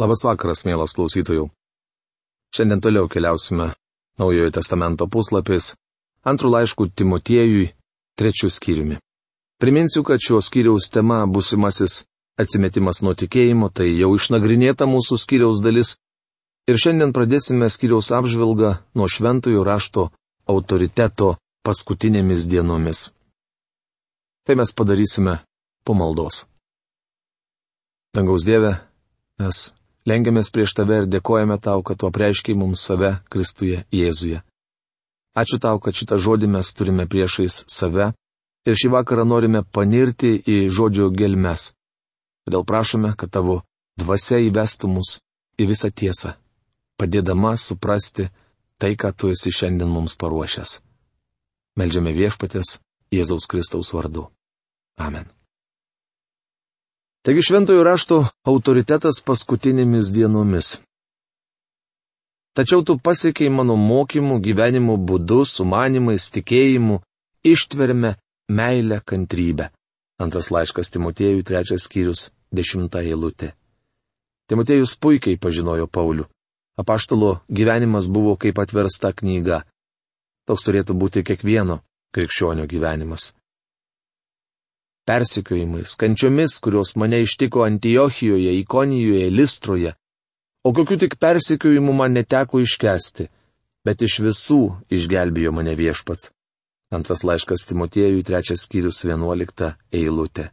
Labas vakaras, mielas klausytojų. Šiandien toliau keliausime Naujojo testamento puslapis, antrų laiškų Timotiejui, trečių skyriumi. Priminsiu, kad šios skyriaus tema busimasis atsimetimas nuo tikėjimo, tai jau išnagrinėta mūsų skyriaus dalis. Ir šiandien pradėsime skyriaus apžvalgą nuo šventojų rašto autoriteto paskutinėmis dienomis. Tai mes padarysime po maldos. Dangaus Dieve, mes lengiamės prieš tave ir dėkojame tau, kad tu apreiškiai mums save Kristuje Jėzuje. Ačiū tau, kad šitą žodį mes turime priešais save ir šį vakarą norime panirti į žodžio gelmes. Todėl prašome, kad tavo dvasia įvestų mus į visą tiesą, padėdama suprasti tai, ką tu esi šiandien mums paruošęs. Meldžiame viešpatės Jėzaus Kristaus vardu. Amen. Taigi šventojo rašto autoritetas paskutinėmis dienomis. Tačiau tu pasiekiai mano mokymų, gyvenimo būdu, sumanimais, tikėjimu, ištverme, meilę, kantrybę. Antras laiškas Timotėjui, trečias skyrius, dešimta eilutė. Timotėjus puikiai pažinojo Paulių. Apaštalo gyvenimas buvo kaip atversta knyga. Toks turėtų būti kiekvieno krikščionio gyvenimas persikiojimais, kančiomis, kurios mane ištiko Antijochijoje, Ikonijoje, Listroje. O kokiu tik persikiojimu man neteko iškesti, bet iš visų išgelbėjo mane viešpats. Antras laiškas Timotiejui, trečias skyrius, vienuolikta eilutė.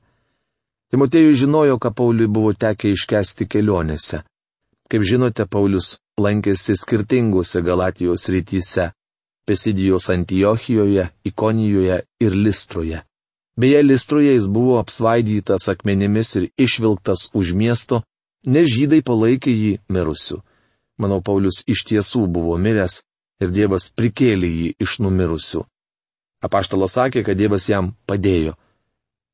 Timotiejui žinojo, ką Pauliui buvo tekę iškesti kelionėse. Kaip žinote, Paulius lankėsi skirtingose Galatijos rytise - Pesidijos Antijochijoje, Ikonijoje ir Listroje. Beje, Listroje jis buvo apsvaidytas akmenimis ir išvilktas už miesto, nes žydai palaikė jį mirusiu. Manau, Paulius iš tiesų buvo miręs ir Dievas prikėlė jį iš numirusių. Apaštalas sakė, kad Dievas jam padėjo.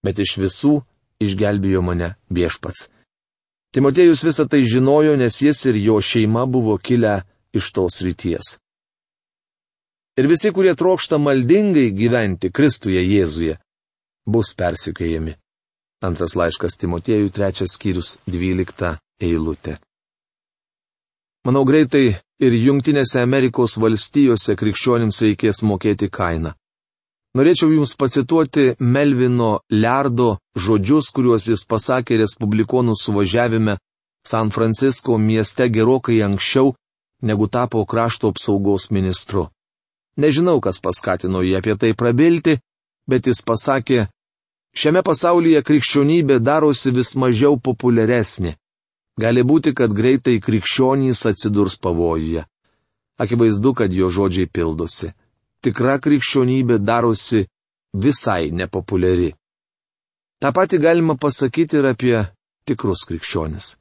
Bet iš visų išgelbėjo mane viešpats. Timotėjus visą tai žinojo, nes jis ir jo šeima buvo kilę iš tos ryties. Ir visi, kurie trokšta maldingai gyventi Kristuje Jėzuje, bus persikėjami. Antras laiškas Timotiejų, trečias skyrius, dvylikta eilutė. Manau, greitai ir Junktinėse Amerikos valstijose krikščionims reikės mokėti kainą. Norėčiau Jums pacituoti Melvino Lerdo žodžius, kuriuos jis pasakė Respublikonų suvažiavime San Francisco mieste gerokai anksčiau, negu tapo krašto apsaugos ministru. Nežinau, kas paskatino jį apie tai prabilti, bet jis pasakė, Šiame pasaulyje krikščionybė darosi vis mažiau populiaresnė. Gali būti, kad greitai krikščionys atsidurs pavojuje. Akivaizdu, kad jo žodžiai pildosi. Tikra krikščionybė darosi visai nepopuliari. Ta pati galima pasakyti ir apie tikrus krikščionis.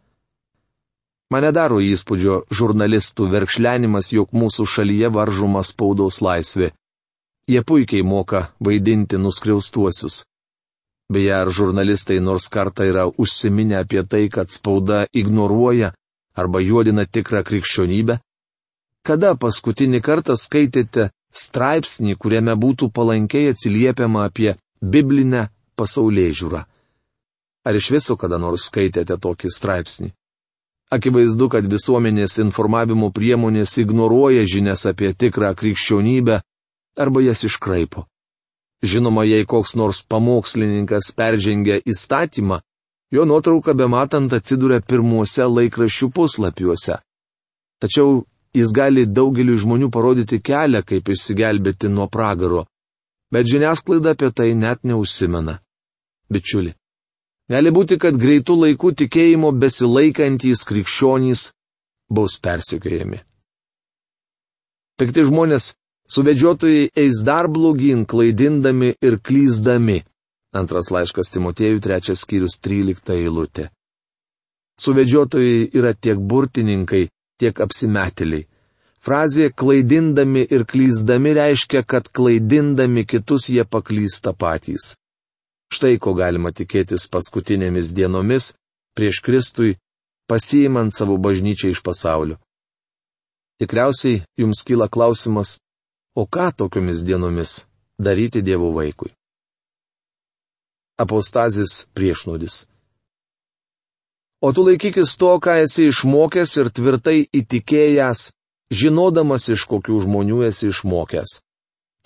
Mane daro įspūdžio žurnalistų verkšlenimas, jog mūsų šalyje varžoma spaudos laisvė. Jie puikiai moka vaidinti nuskriaustuosius. Beje, ar žurnalistai nors kartą yra užsiminę apie tai, kad spauda ignoruoja arba juodina tikrą krikščionybę? Kada paskutinį kartą skaitėte straipsnį, kuriame būtų palankiai atsiliepiama apie biblinę pasaulyje žiūrą? Ar iš viso kada nors skaitėte tokį straipsnį? Akivaizdu, kad visuomenės informavimo priemonės ignoruoja žinias apie tikrą krikščionybę arba jas iškraipo. Žinoma, jei koks nors pamokslininkas peržengia įstatymą, jo nuotrauka be matant atsiduria pirmuose laikraščių puslapiuose. Tačiau jis gali daugeliu žmonių parodyti kelią, kaip išsigelbėti nuo pragaro. Bet žiniasklaida apie tai net neužsimena. Bičiuli. Gali būti, kad greitų laikų tikėjimo besilaikantys krikščionys bus persikėjami. Pikti žmonės Suvedžiotojai eis dar blogin, klaidindami ir klyzdami. Antras laiškas Timotėjų, trečias skyrius, trylikta eilutė. Suvedžiotojai yra tiek burtininkai, tiek apsimetėliai. Frazė klaidindami ir klyzdami reiškia, kad klaidindami kitus jie paklysta patys. Štai ko galima tikėtis paskutinėmis dienomis prieš Kristui, pasiimant savo bažnyčią iš pasaulio. Tikriausiai jums kyla klausimas, O ką tokiomis dienomis daryti Dievo vaikui? Apostazis priešnodis. O tu laikykis to, ką esi išmokęs ir tvirtai įtikėjęs, žinodamas iš kokių žmonių esi išmokęs.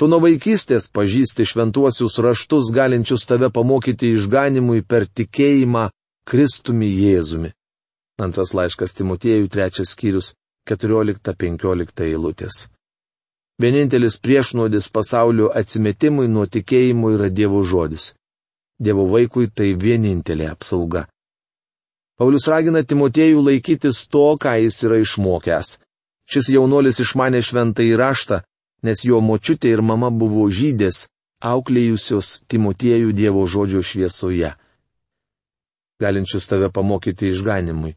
Tu nuo vaikystės pažįsti šventuosius raštus, galinčius tave pamokyti išganimui per tikėjimą Kristumi Jėzumi. Antras laiškas Timotiejų, trečias skyrius, 14-15 eilutės. Vienintelis priešnodis pasaulio atsimetimui nuo tikėjimo yra Dievo žodis. Dievo vaikui tai vienintelė apsauga. Paulius ragina Timotiejų laikytis to, ką jis yra išmokęs. Šis jaunuolis išmanė šventą įraštą, nes jo močiutė ir mama buvo žydės, auklėjusios Timotiejų Dievo žodžio šviesoje. Galinčius tave pamokyti išganimui.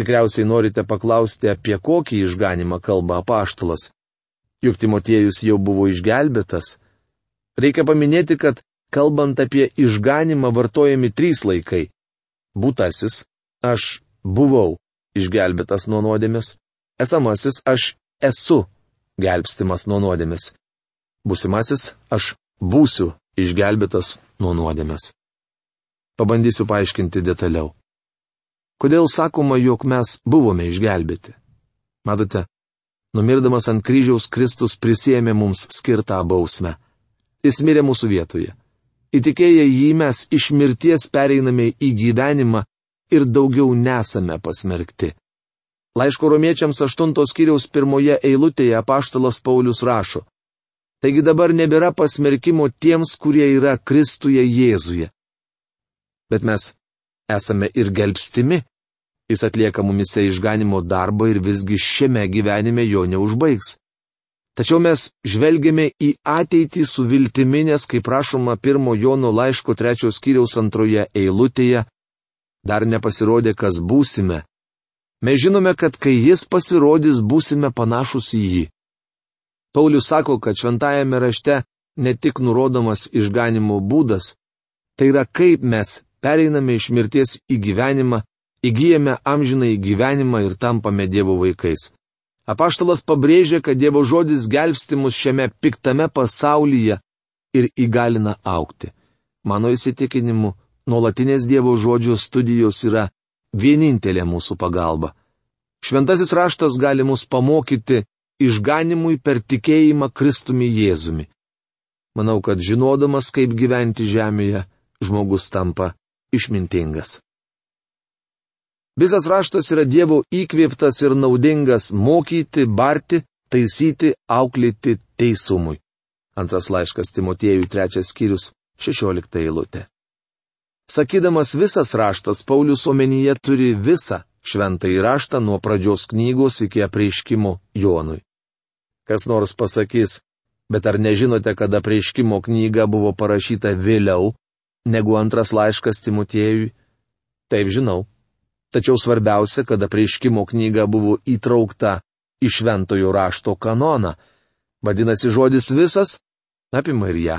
Tikriausiai norite paklausti, apie kokį išganimą kalba apaštalas. Juk Timotiejus jau buvo išgelbėtas. Reikia paminėti, kad kalbant apie išganimą vartojami trys laikai. Būtasis - aš buvau išgelbėtas nuo nuodėmės. Esamasis - aš esu gelbstimas nuo nuodėmės. Būsimasis - aš būsiu išgelbėtas nuo nuodėmės. Pabandysiu paaiškinti detaliau. Kodėl sakoma, jog mes buvome išgelbėti? Matote, numirdamas ant kryžiaus Kristus prisėmė mums skirtą bausmę. Jis mirė mūsų vietoje. Įtikėję jį mes iš mirties pereiname į gyvenimą ir daugiau nesame pasmerkti. Laiško romiečiams 8 skyriaus pirmoje eilutėje apaštalas Paulius rašo. Taigi dabar nebėra pasmerkimo tiems, kurie yra Kristuje Jėzuje. Bet mes esame ir gelbstimi. Jis atlieka mumise išganimo darbą ir visgi šiame gyvenime jo neužbaigs. Tačiau mes žvelgiame į ateitį su viltimi, nes, kaip prašoma pirmo Jono laiško trečios kiriaus antroje eilutėje, dar nepasirodė, kas būsime, Mes žinome, kad kai jis pasirodys, būsime panašus į jį. Paulius sako, kad šventajame rašte ne tik nurodomas išganimo būdas, tai yra kaip mes pereiname iš mirties į gyvenimą, įgyjame amžiną į gyvenimą ir tampame Dievo vaikais. Apaštalas pabrėžia, kad Dievo žodis gelbsti mus šiame piktame pasaulyje ir įgalina aukti. Mano įsitikinimu, nuolatinės Dievo žodžio studijos yra vienintelė mūsų pagalba. Šventasis raštas gali mus pamokyti išganimui per tikėjimą Kristumi Jėzumi. Manau, kad žinodamas, kaip gyventi žemėje, žmogus tampa išmintingas. Visas raštas yra Dievo įkvėptas ir naudingas mokyti, barti, taisyti, auklėti teisumui. Antras laiškas Timotiejų trečias skyrius, šešiolikta eilutė. Sakydamas visas raštas, Paulius omenyje turi visą šventą įraštą nuo pradžios knygos iki apreiškimo Jonui. Kas nors pasakys, bet ar nežinote, kad apreiškimo knyga buvo parašyta vėliau negu antras laiškas Timotiejui? Taip žinau. Tačiau svarbiausia, kad apreiškimo knyga buvo įtraukta į šventojo rašto kanoną. Vadinasi, žodis visas apima ir ją.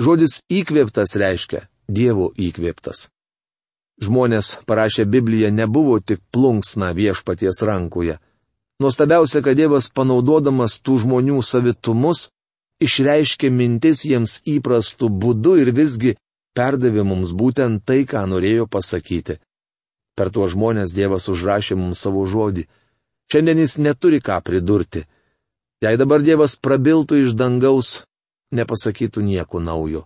Žodis įkvėptas reiškia Dievo įkvėptas. Žmonės parašę Bibliją nebuvo tik plunksna viešpaties rankoje. Nuostabiausia, kad Dievas panaudodamas tų žmonių savitumus, išreiškė mintis jiems įprastų būdų ir visgi perdavė mums būtent tai, ką norėjo pasakyti. Per tuos žmonės Dievas užrašė mums savo žodį. Šiandien jis neturi ką pridurti. Jei dabar Dievas prabiltų iš dangaus, nepasakytų nieko naujo.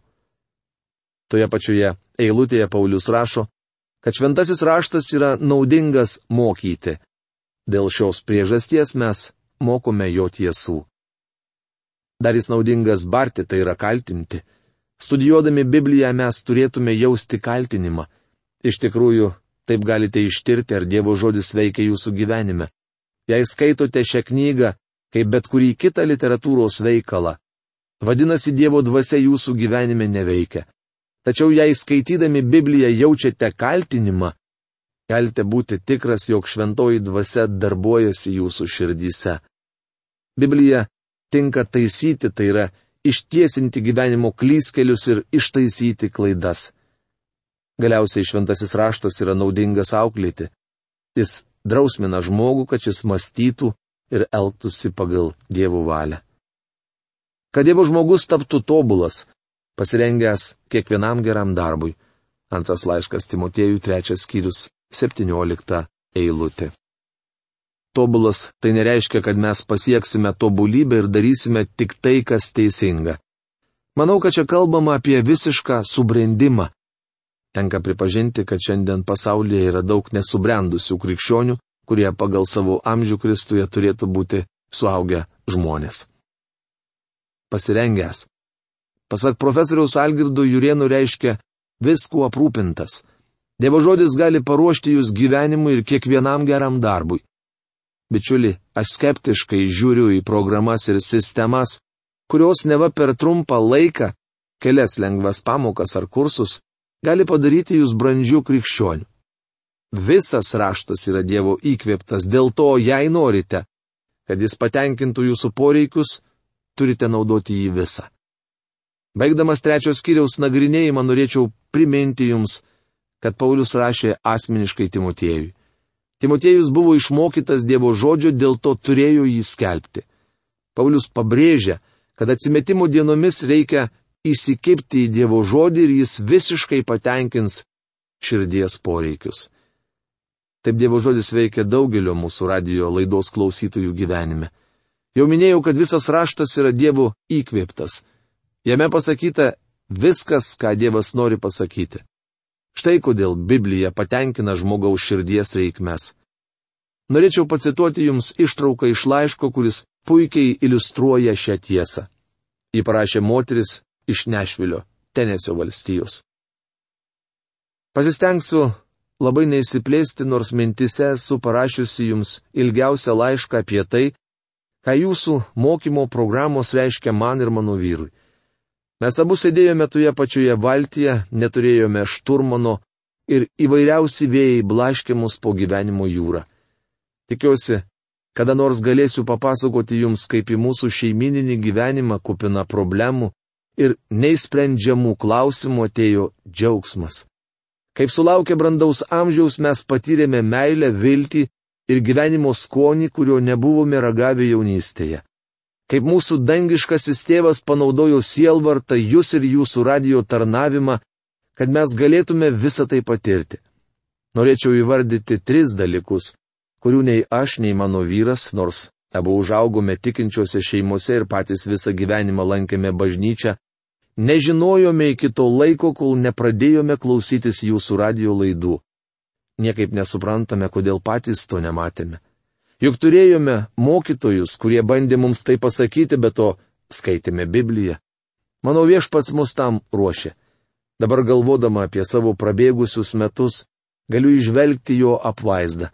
Toje pačioje eilutėje Paulius rašo, kad šventasis raštas yra naudingas mokyti. Dėl šios priežasties mes mokome jo tiesų. Dar jis naudingas barti, tai yra kaltinti. Studijuodami Bibliją mes turėtume jausti kaltinimą. Iš tikrųjų, taip galite ištirti, ar Dievo žodis veikia jūsų gyvenime. Jei skaitote šią knygą, kaip bet kurį kitą literatūros veikalą, vadinasi Dievo dvasia jūsų gyvenime neveikia. Tačiau jei skaitydami Bibliją jaučiate kaltinimą, galite būti tikras, jog šventoji dvasia darbuojasi jūsų širdyse. Biblija tinka taisyti, tai yra ištiesinti gyvenimo klyskelius ir ištaisyti klaidas. Galiausiai šventasis raštas yra naudingas auklėti. Jis drausmina žmogų, kad šis mąstytų ir elgtųsi pagal Dievo valią. Kad Dievo žmogus taptų tobulas, pasirengęs kiekvienam geram darbui. Antras laiškas Timotiejų trečias skyrius 17 eilutė. Tobulas tai nereiškia, kad mes pasieksime tobulybę ir darysime tik tai, kas teisinga. Manau, kad čia kalbama apie visišką subrendimą. Tenka pripažinti, kad šiandien pasaulyje yra daug nesubrendusių krikščionių, kurie pagal savo amžių Kristuje turėtų būti suaugę žmonės. Pasirengęs. Pasak profesoriaus Algirdo Jurienų reiškia viskuo aprūpintas. Dievo žodis gali paruošti jūs gyvenimui ir kiekvienam geram darbui. Bičiuli, aš skeptiškai žiūriu į programas ir sistemas, kurios neva per trumpą laiką, kelias lengvas pamokas ar kursus, gali padaryti jūs brandžių krikščionių. Visas raštas yra Dievo įkvėptas, dėl to, jei norite, kad jis patenkintų jūsų poreikius, turite naudoti jį visą. Baigdamas trečios kiriaus nagrinėjimą norėčiau priminti jums, kad Paulius rašė asmeniškai Timotiejui. Timotiejus buvo išmokytas Dievo žodžio, dėl to turėjo jį skelbti. Paulius pabrėžia, kad atsimetimo dienomis reikia įsikipti į Dievo žodį ir jis visiškai patenkins širdies poreikius. Taip Dievo žodis veikia daugelio mūsų radio laidos klausytojų gyvenime. Jau minėjau, kad visas raštas yra Dievo įkvėptas. Jame pasakyta viskas, ką Dievas nori pasakyti. Štai kodėl Biblija patenkina žmogaus širdies reikmes. Norėčiau pacituoti Jums ištrauką iš laiško, kuris puikiai iliustruoja šią tiesą. Jį parašė moteris iš Nešvilio, Tenesio valstijos. Pasistengsiu labai neįsiplėsti, nors mintise esu parašiusi Jums ilgiausią laišką apie tai, ką Jūsų mokymo programos reiškia man ir mano vyrui. Mes abu sėdėjome toje pačioje valtyje, neturėjome šturmano ir įvairiausi vėjai blaškė mus po gyvenimo jūrą. Tikiuosi, kada nors galėsiu papasakoti jums, kaip į mūsų šeimininį gyvenimą kupina problemų ir neįsprendžiamų klausimų atėjo džiaugsmas. Kaip sulaukę brandaus amžiaus mes patyrėme meilę, viltį ir gyvenimo skonį, kurio nebuvome ragavę jaunystėje kaip mūsų dangiškasis tėvas panaudojo sielvartą jūs ir jūsų radio tarnavimą, kad mes galėtume visą tai patirti. Norėčiau įvardyti tris dalykus, kurių nei aš, nei mano vyras, nors abu užaugome tikinčiose šeimose ir patys visą gyvenimą lankėme bažnyčią, nežinojome iki to laiko, kol nepradėjome klausytis jūsų radio laidų. Niekaip nesuprantame, kodėl patys to nematėme. Juk turėjome mokytojus, kurie bandė mums tai pasakyti, bet to skaitėme Bibliją. Mano viešpats mus tam ruošė. Dabar galvodama apie savo prabėgusius metus, galiu išvelgti jo apvaizdą.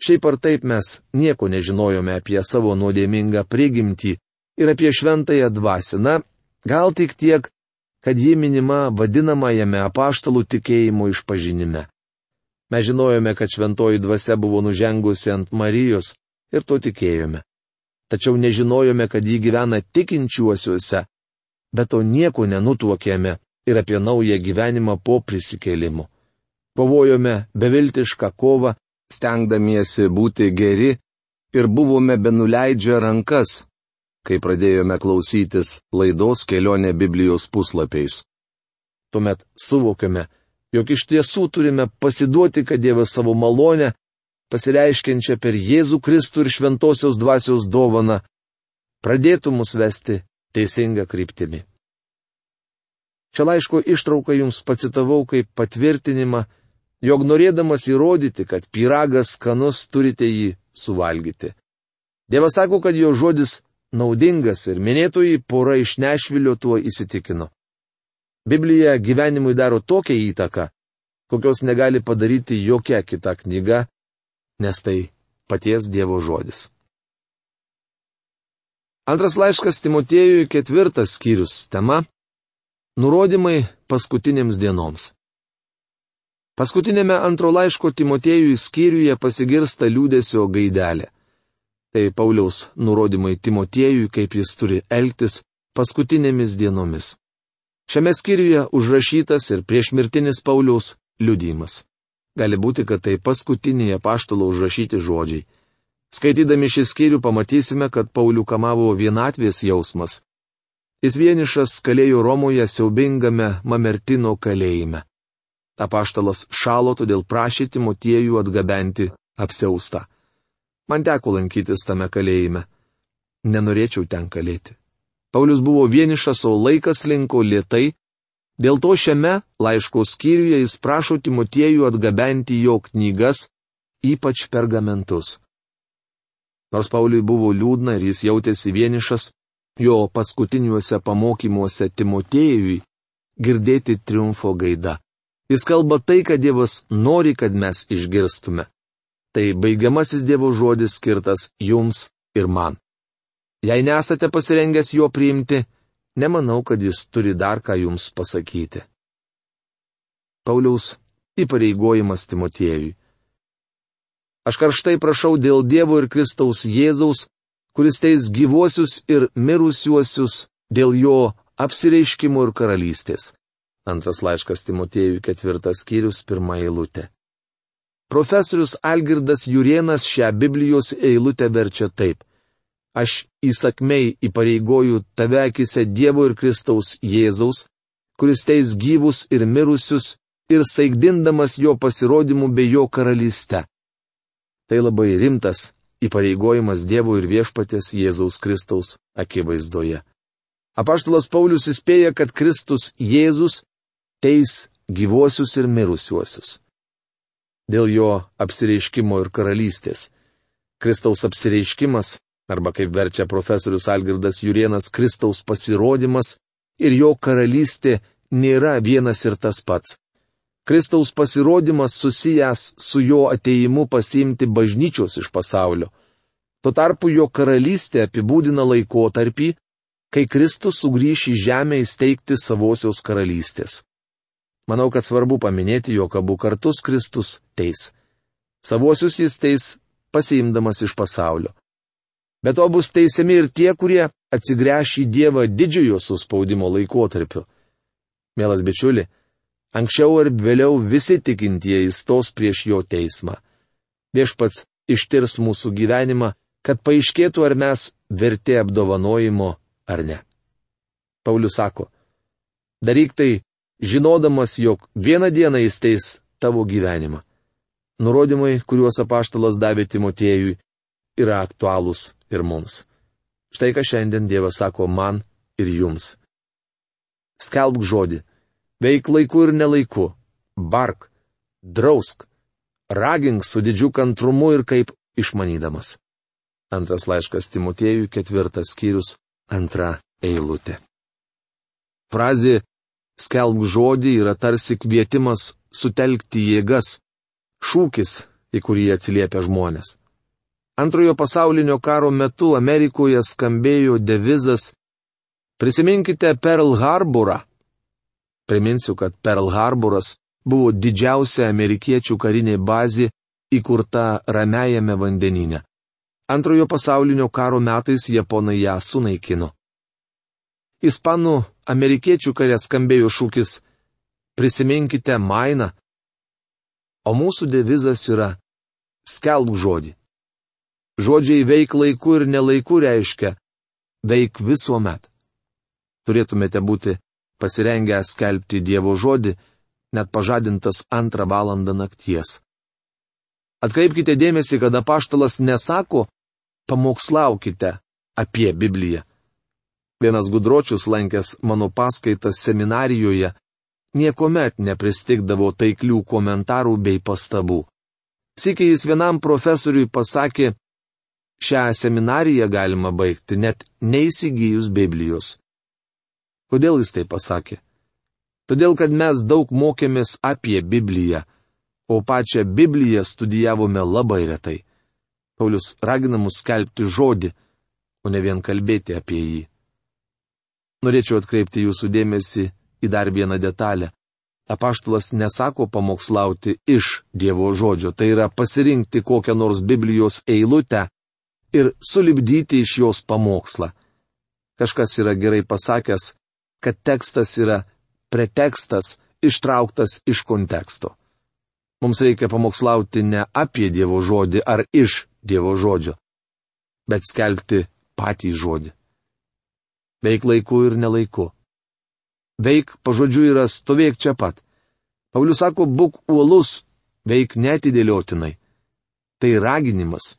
Šiaip ar taip mes nieko nežinojome apie savo nuodėmingą prigimtį ir apie šventąją dvasę. Na, gal tik tiek, kad ji minima vadinamajame apaštalų tikėjimo išpažinime. Mes žinojome, kad šventoji dvasia buvo nužengusi ant Marijos ir to tikėjome. Tačiau nežinojome, kad ji gyvena tikinčiuosiuose, bet to nieko nenutuokėme ir apie naują gyvenimą po prisikėlimu. Kovojome beviltišką kovą, stengdamiesi būti geri ir buvome benuleidžia rankas, kai pradėjome klausytis laidos kelionė Biblijos puslapiais. Tuomet suvokėme, jog iš tiesų turime pasiduoti, kad Dievas savo malonę, pasireiškiančią per Jėzų Kristų ir šventosios dvasios dovaną, pradėtų mus vesti teisinga kryptimi. Čia laiško ištrauką jums pacitavau kaip patvirtinimą, jog norėdamas įrodyti, kad pyragas skanus turite jį suvalgyti. Dievas sako, kad jo žodis naudingas ir minėtoji pora iš Nešvilio tuo įsitikino. Biblija gyvenimui daro tokią įtaką, kokios negali padaryti jokia kita knyga, nes tai paties Dievo žodis. Antras laiškas Timotiejui ketvirtas skyrius tema - Nurodymai paskutinėms dienoms. Paskutinėme antro laiško Timotiejui skyriuje pasigirsta liūdėsio gaidelė. Tai Pauliaus nurodymai Timotiejui, kaip jis turi elgtis paskutinėmis dienomis. Šiame skyriuje užrašytas ir priešmirtinis Pauliaus liudijimas. Gali būti, kad tai paskutiniai paštalo užrašyti žodžiai. Skaitydami šį skyrių pamatysime, kad Paulių kamavo vienatvės jausmas. Jis vienišas kalėjo Romoje siaubingame Mamertino kalėjime. Apaštalas šalo, todėl prašė Timotiejų atgabenti apseustą. Man teko lankytis tame kalėjime. Nenorėčiau ten kalėti. Paulius buvo vienišas, o laikas linko lietai, dėl to šiame laiško skyriuje jis prašo Timotiejų atgabenti jo knygas, ypač pergamentus. Nors Pauliui buvo liūdna ir jis jautėsi vienišas, jo paskutiniuose pamokymuose Timotėjui girdėti triumfo gaida. Jis kalba tai, kad Dievas nori, kad mes išgirstume. Tai baigiamasis Dievo žodis skirtas jums ir man. Jei nesate pasirengęs jo priimti, nemanau, kad jis turi dar ką jums pasakyti. Pauliaus įpareigojimas Timotiejui. Aš karštai prašau dėl Dievo ir Kristaus Jėzaus, kuris teis gyvuosius ir mirusiuosius dėl jo apsireiškimo ir karalystės. Antras laiškas Timotiejui ketvirtas skyrius pirmą eilutę. Profesorius Algirdas Jurienas šią Biblijos eilutę verčia taip. Aš įsakmei įpareigoju tave akise Dievo ir Kristaus Jėzaus, kuris teis gyvus ir mirusius ir saigdindamas jo pasirodymų bei jo karalystę. Tai labai rimtas įpareigojimas Dievo ir viešpatės Jėzaus Kristaus akivaizdoje. Apaštalas Paulius įspėja, kad Kristus Jėzus teis gyvuosius ir mirusiuosius. Dėl jo apsireiškimo ir karalystės. Kristaus apsireiškimas, arba kaip verčia profesorius Algirdas Jurienas, Kristaus pasirodymas ir jo karalystė nėra vienas ir tas pats. Kristaus pasirodymas susijęs su jo ateimu pasiimti bažnyčios iš pasaulio. Tuo tarpu jo karalystė apibūdina laikotarpį, kai Kristus sugrįš į žemę įsteigti savosios karalystės. Manau, kad svarbu paminėti, jog abu kartus Kristus teis. Savosius jis teis pasiimdamas iš pasaulio. Bet to bus teisiami ir tie, kurie atsigręš į Dievą didžiojo suspaudimo laikotarpiu. Mielas bičiuli, Anksčiau ar vėliau visi tikintieji stos prieš jo teismą. Viešpats ištirs mūsų gyvenimą, kad paaiškėtų, ar mes verti apdovanojimo ar ne. Paulius sako, daryk tai, žinodamas, jog vieną dieną jis teis tavo gyvenimą. Nurodymai, kuriuos apaštalas davė Timotiejui, yra aktualūs ir mums. Štai ką šiandien Dievas sako man ir jums. Skelbk žodį Veik laiku ir nelaiku. Bark. Drausk. Ragink su didžiu kantrumu ir kaip išmanydamas. Antras laiškas Timotėjui, ketvirtas skyrius, antra eilutė. Frazė skelbk žodį yra tarsi kvietimas sutelkti jėgas, šūkis, į kurį atsiliepia žmonės. Antrojo pasaulinio karo metu Amerikoje skambėjo devizas Prisiminkite Pearl Harborą. Priminsiu, kad Pearl Harboras buvo didžiausia amerikiečių karinė bazė įkurta Ramiajame vandenyne. Antrojo pasaulinio karo metais japonai ją sunaikino. Ispanų amerikiečių kare skambėjo šūkis Prisiminkite Mainą, o mūsų devizas yra Skelbk žodį. Žodžiai veik laiku ir nelaiku reiškia veik visuomet. Turėtumėte būti pasirengę skelbti Dievo žodį, net pažadintas antrą valandą nakties. Atkreipkite dėmesį, kad apaštalas nesako, pamokslaukite apie Bibliją. Vienas gudročius lankęs mano paskaitas seminarijoje, niekuomet nepristikdavo taiklių komentarų bei pastabų. Sikiai jis vienam profesoriui pasakė, šią seminariją galima baigti net neįsigijus Biblijos. Kodėl jis tai pasakė? Todėl, kad mes daug mokėmės apie Bibliją, o pačią Bibliją studijavome labai retai. Paulius ragina mus skelbti žodį, o ne vien kalbėti apie jį. Norėčiau atkreipti jūsų dėmesį į dar vieną detalę. Apaštulas nesako pamokslauti iš Dievo žodžio, tai yra pasirinkti kokią nors Biblijos eilutę ir sulibdyti iš jos pamokslą. Kažkas yra gerai pasakęs, kad tekstas yra pretekstas ištrauktas iš konteksto. Mums reikia pamokslauti ne apie Dievo žodį ar iš Dievo žodžio, bet skelbti patį žodį. Veik laiku ir nelaiku. Veik pažodžiu yra stovėk čia pat. Paulius sako, būk uolus, veik netidėliotinai. Tai raginimas,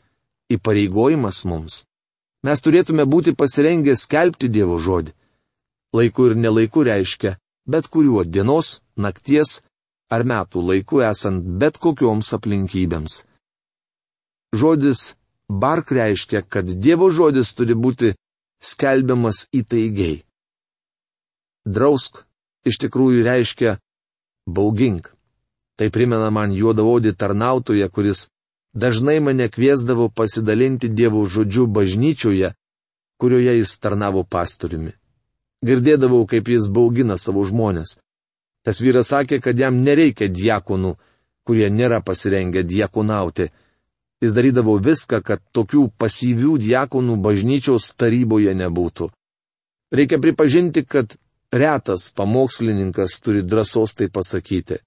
įpareigojimas mums. Mes turėtume būti pasirengę skelbti Dievo žodį. Laiku ir nelaiku reiškia bet kuriuo dienos, nakties ar metų laiku esant bet kokioms aplinkybėms. Žodis bark reiškia, kad Dievo žodis turi būti skelbiamas įtaigiai. Drausk iš tikrųjų reiškia baugink. Tai primena man juodavodį tarnautoją, kuris dažnai mane kviesdavo pasidalinti Dievo žodžiu bažnyčioje, kurioje jis tarnavo pastoriumi. Girdėdavau, kaip jis baugina savo žmonės. Tas vyras sakė, kad jam nereikia diakonų, kurie nėra pasirengę diakonauti. Jis darydavo viską, kad tokių pasyvių diakonų bažnyčios taryboje nebūtų. Reikia pripažinti, kad retas pamokslininkas turi drąsos tai pasakyti.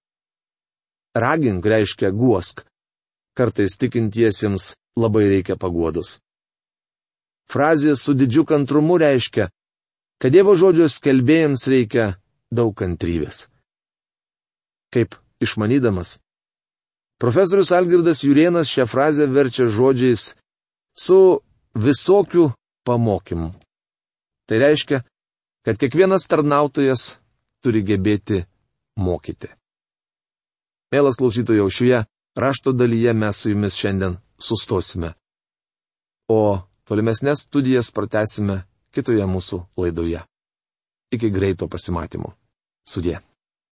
Ragink reiškia guosk. Kartais tikintiesiems labai reikia paguodos. Frazė su didžiu kantrumu reiškia, kad Dievo žodžio skelbėjams reikia daug kantrybės. Kaip išmanydamas. Profesorius Algirdas Jurienas šią frazę verčia žodžiais su visokiu pamokymu. Tai reiškia, kad kiekvienas tarnautojas turi gebėti mokyti. Mielas klausytojau, šioje rašto dalyje mes su jumis šiandien sustosime. O tolimesnės studijas pratesime kitoje mūsų laidoje. Iki greito pasimatymo. Sudė.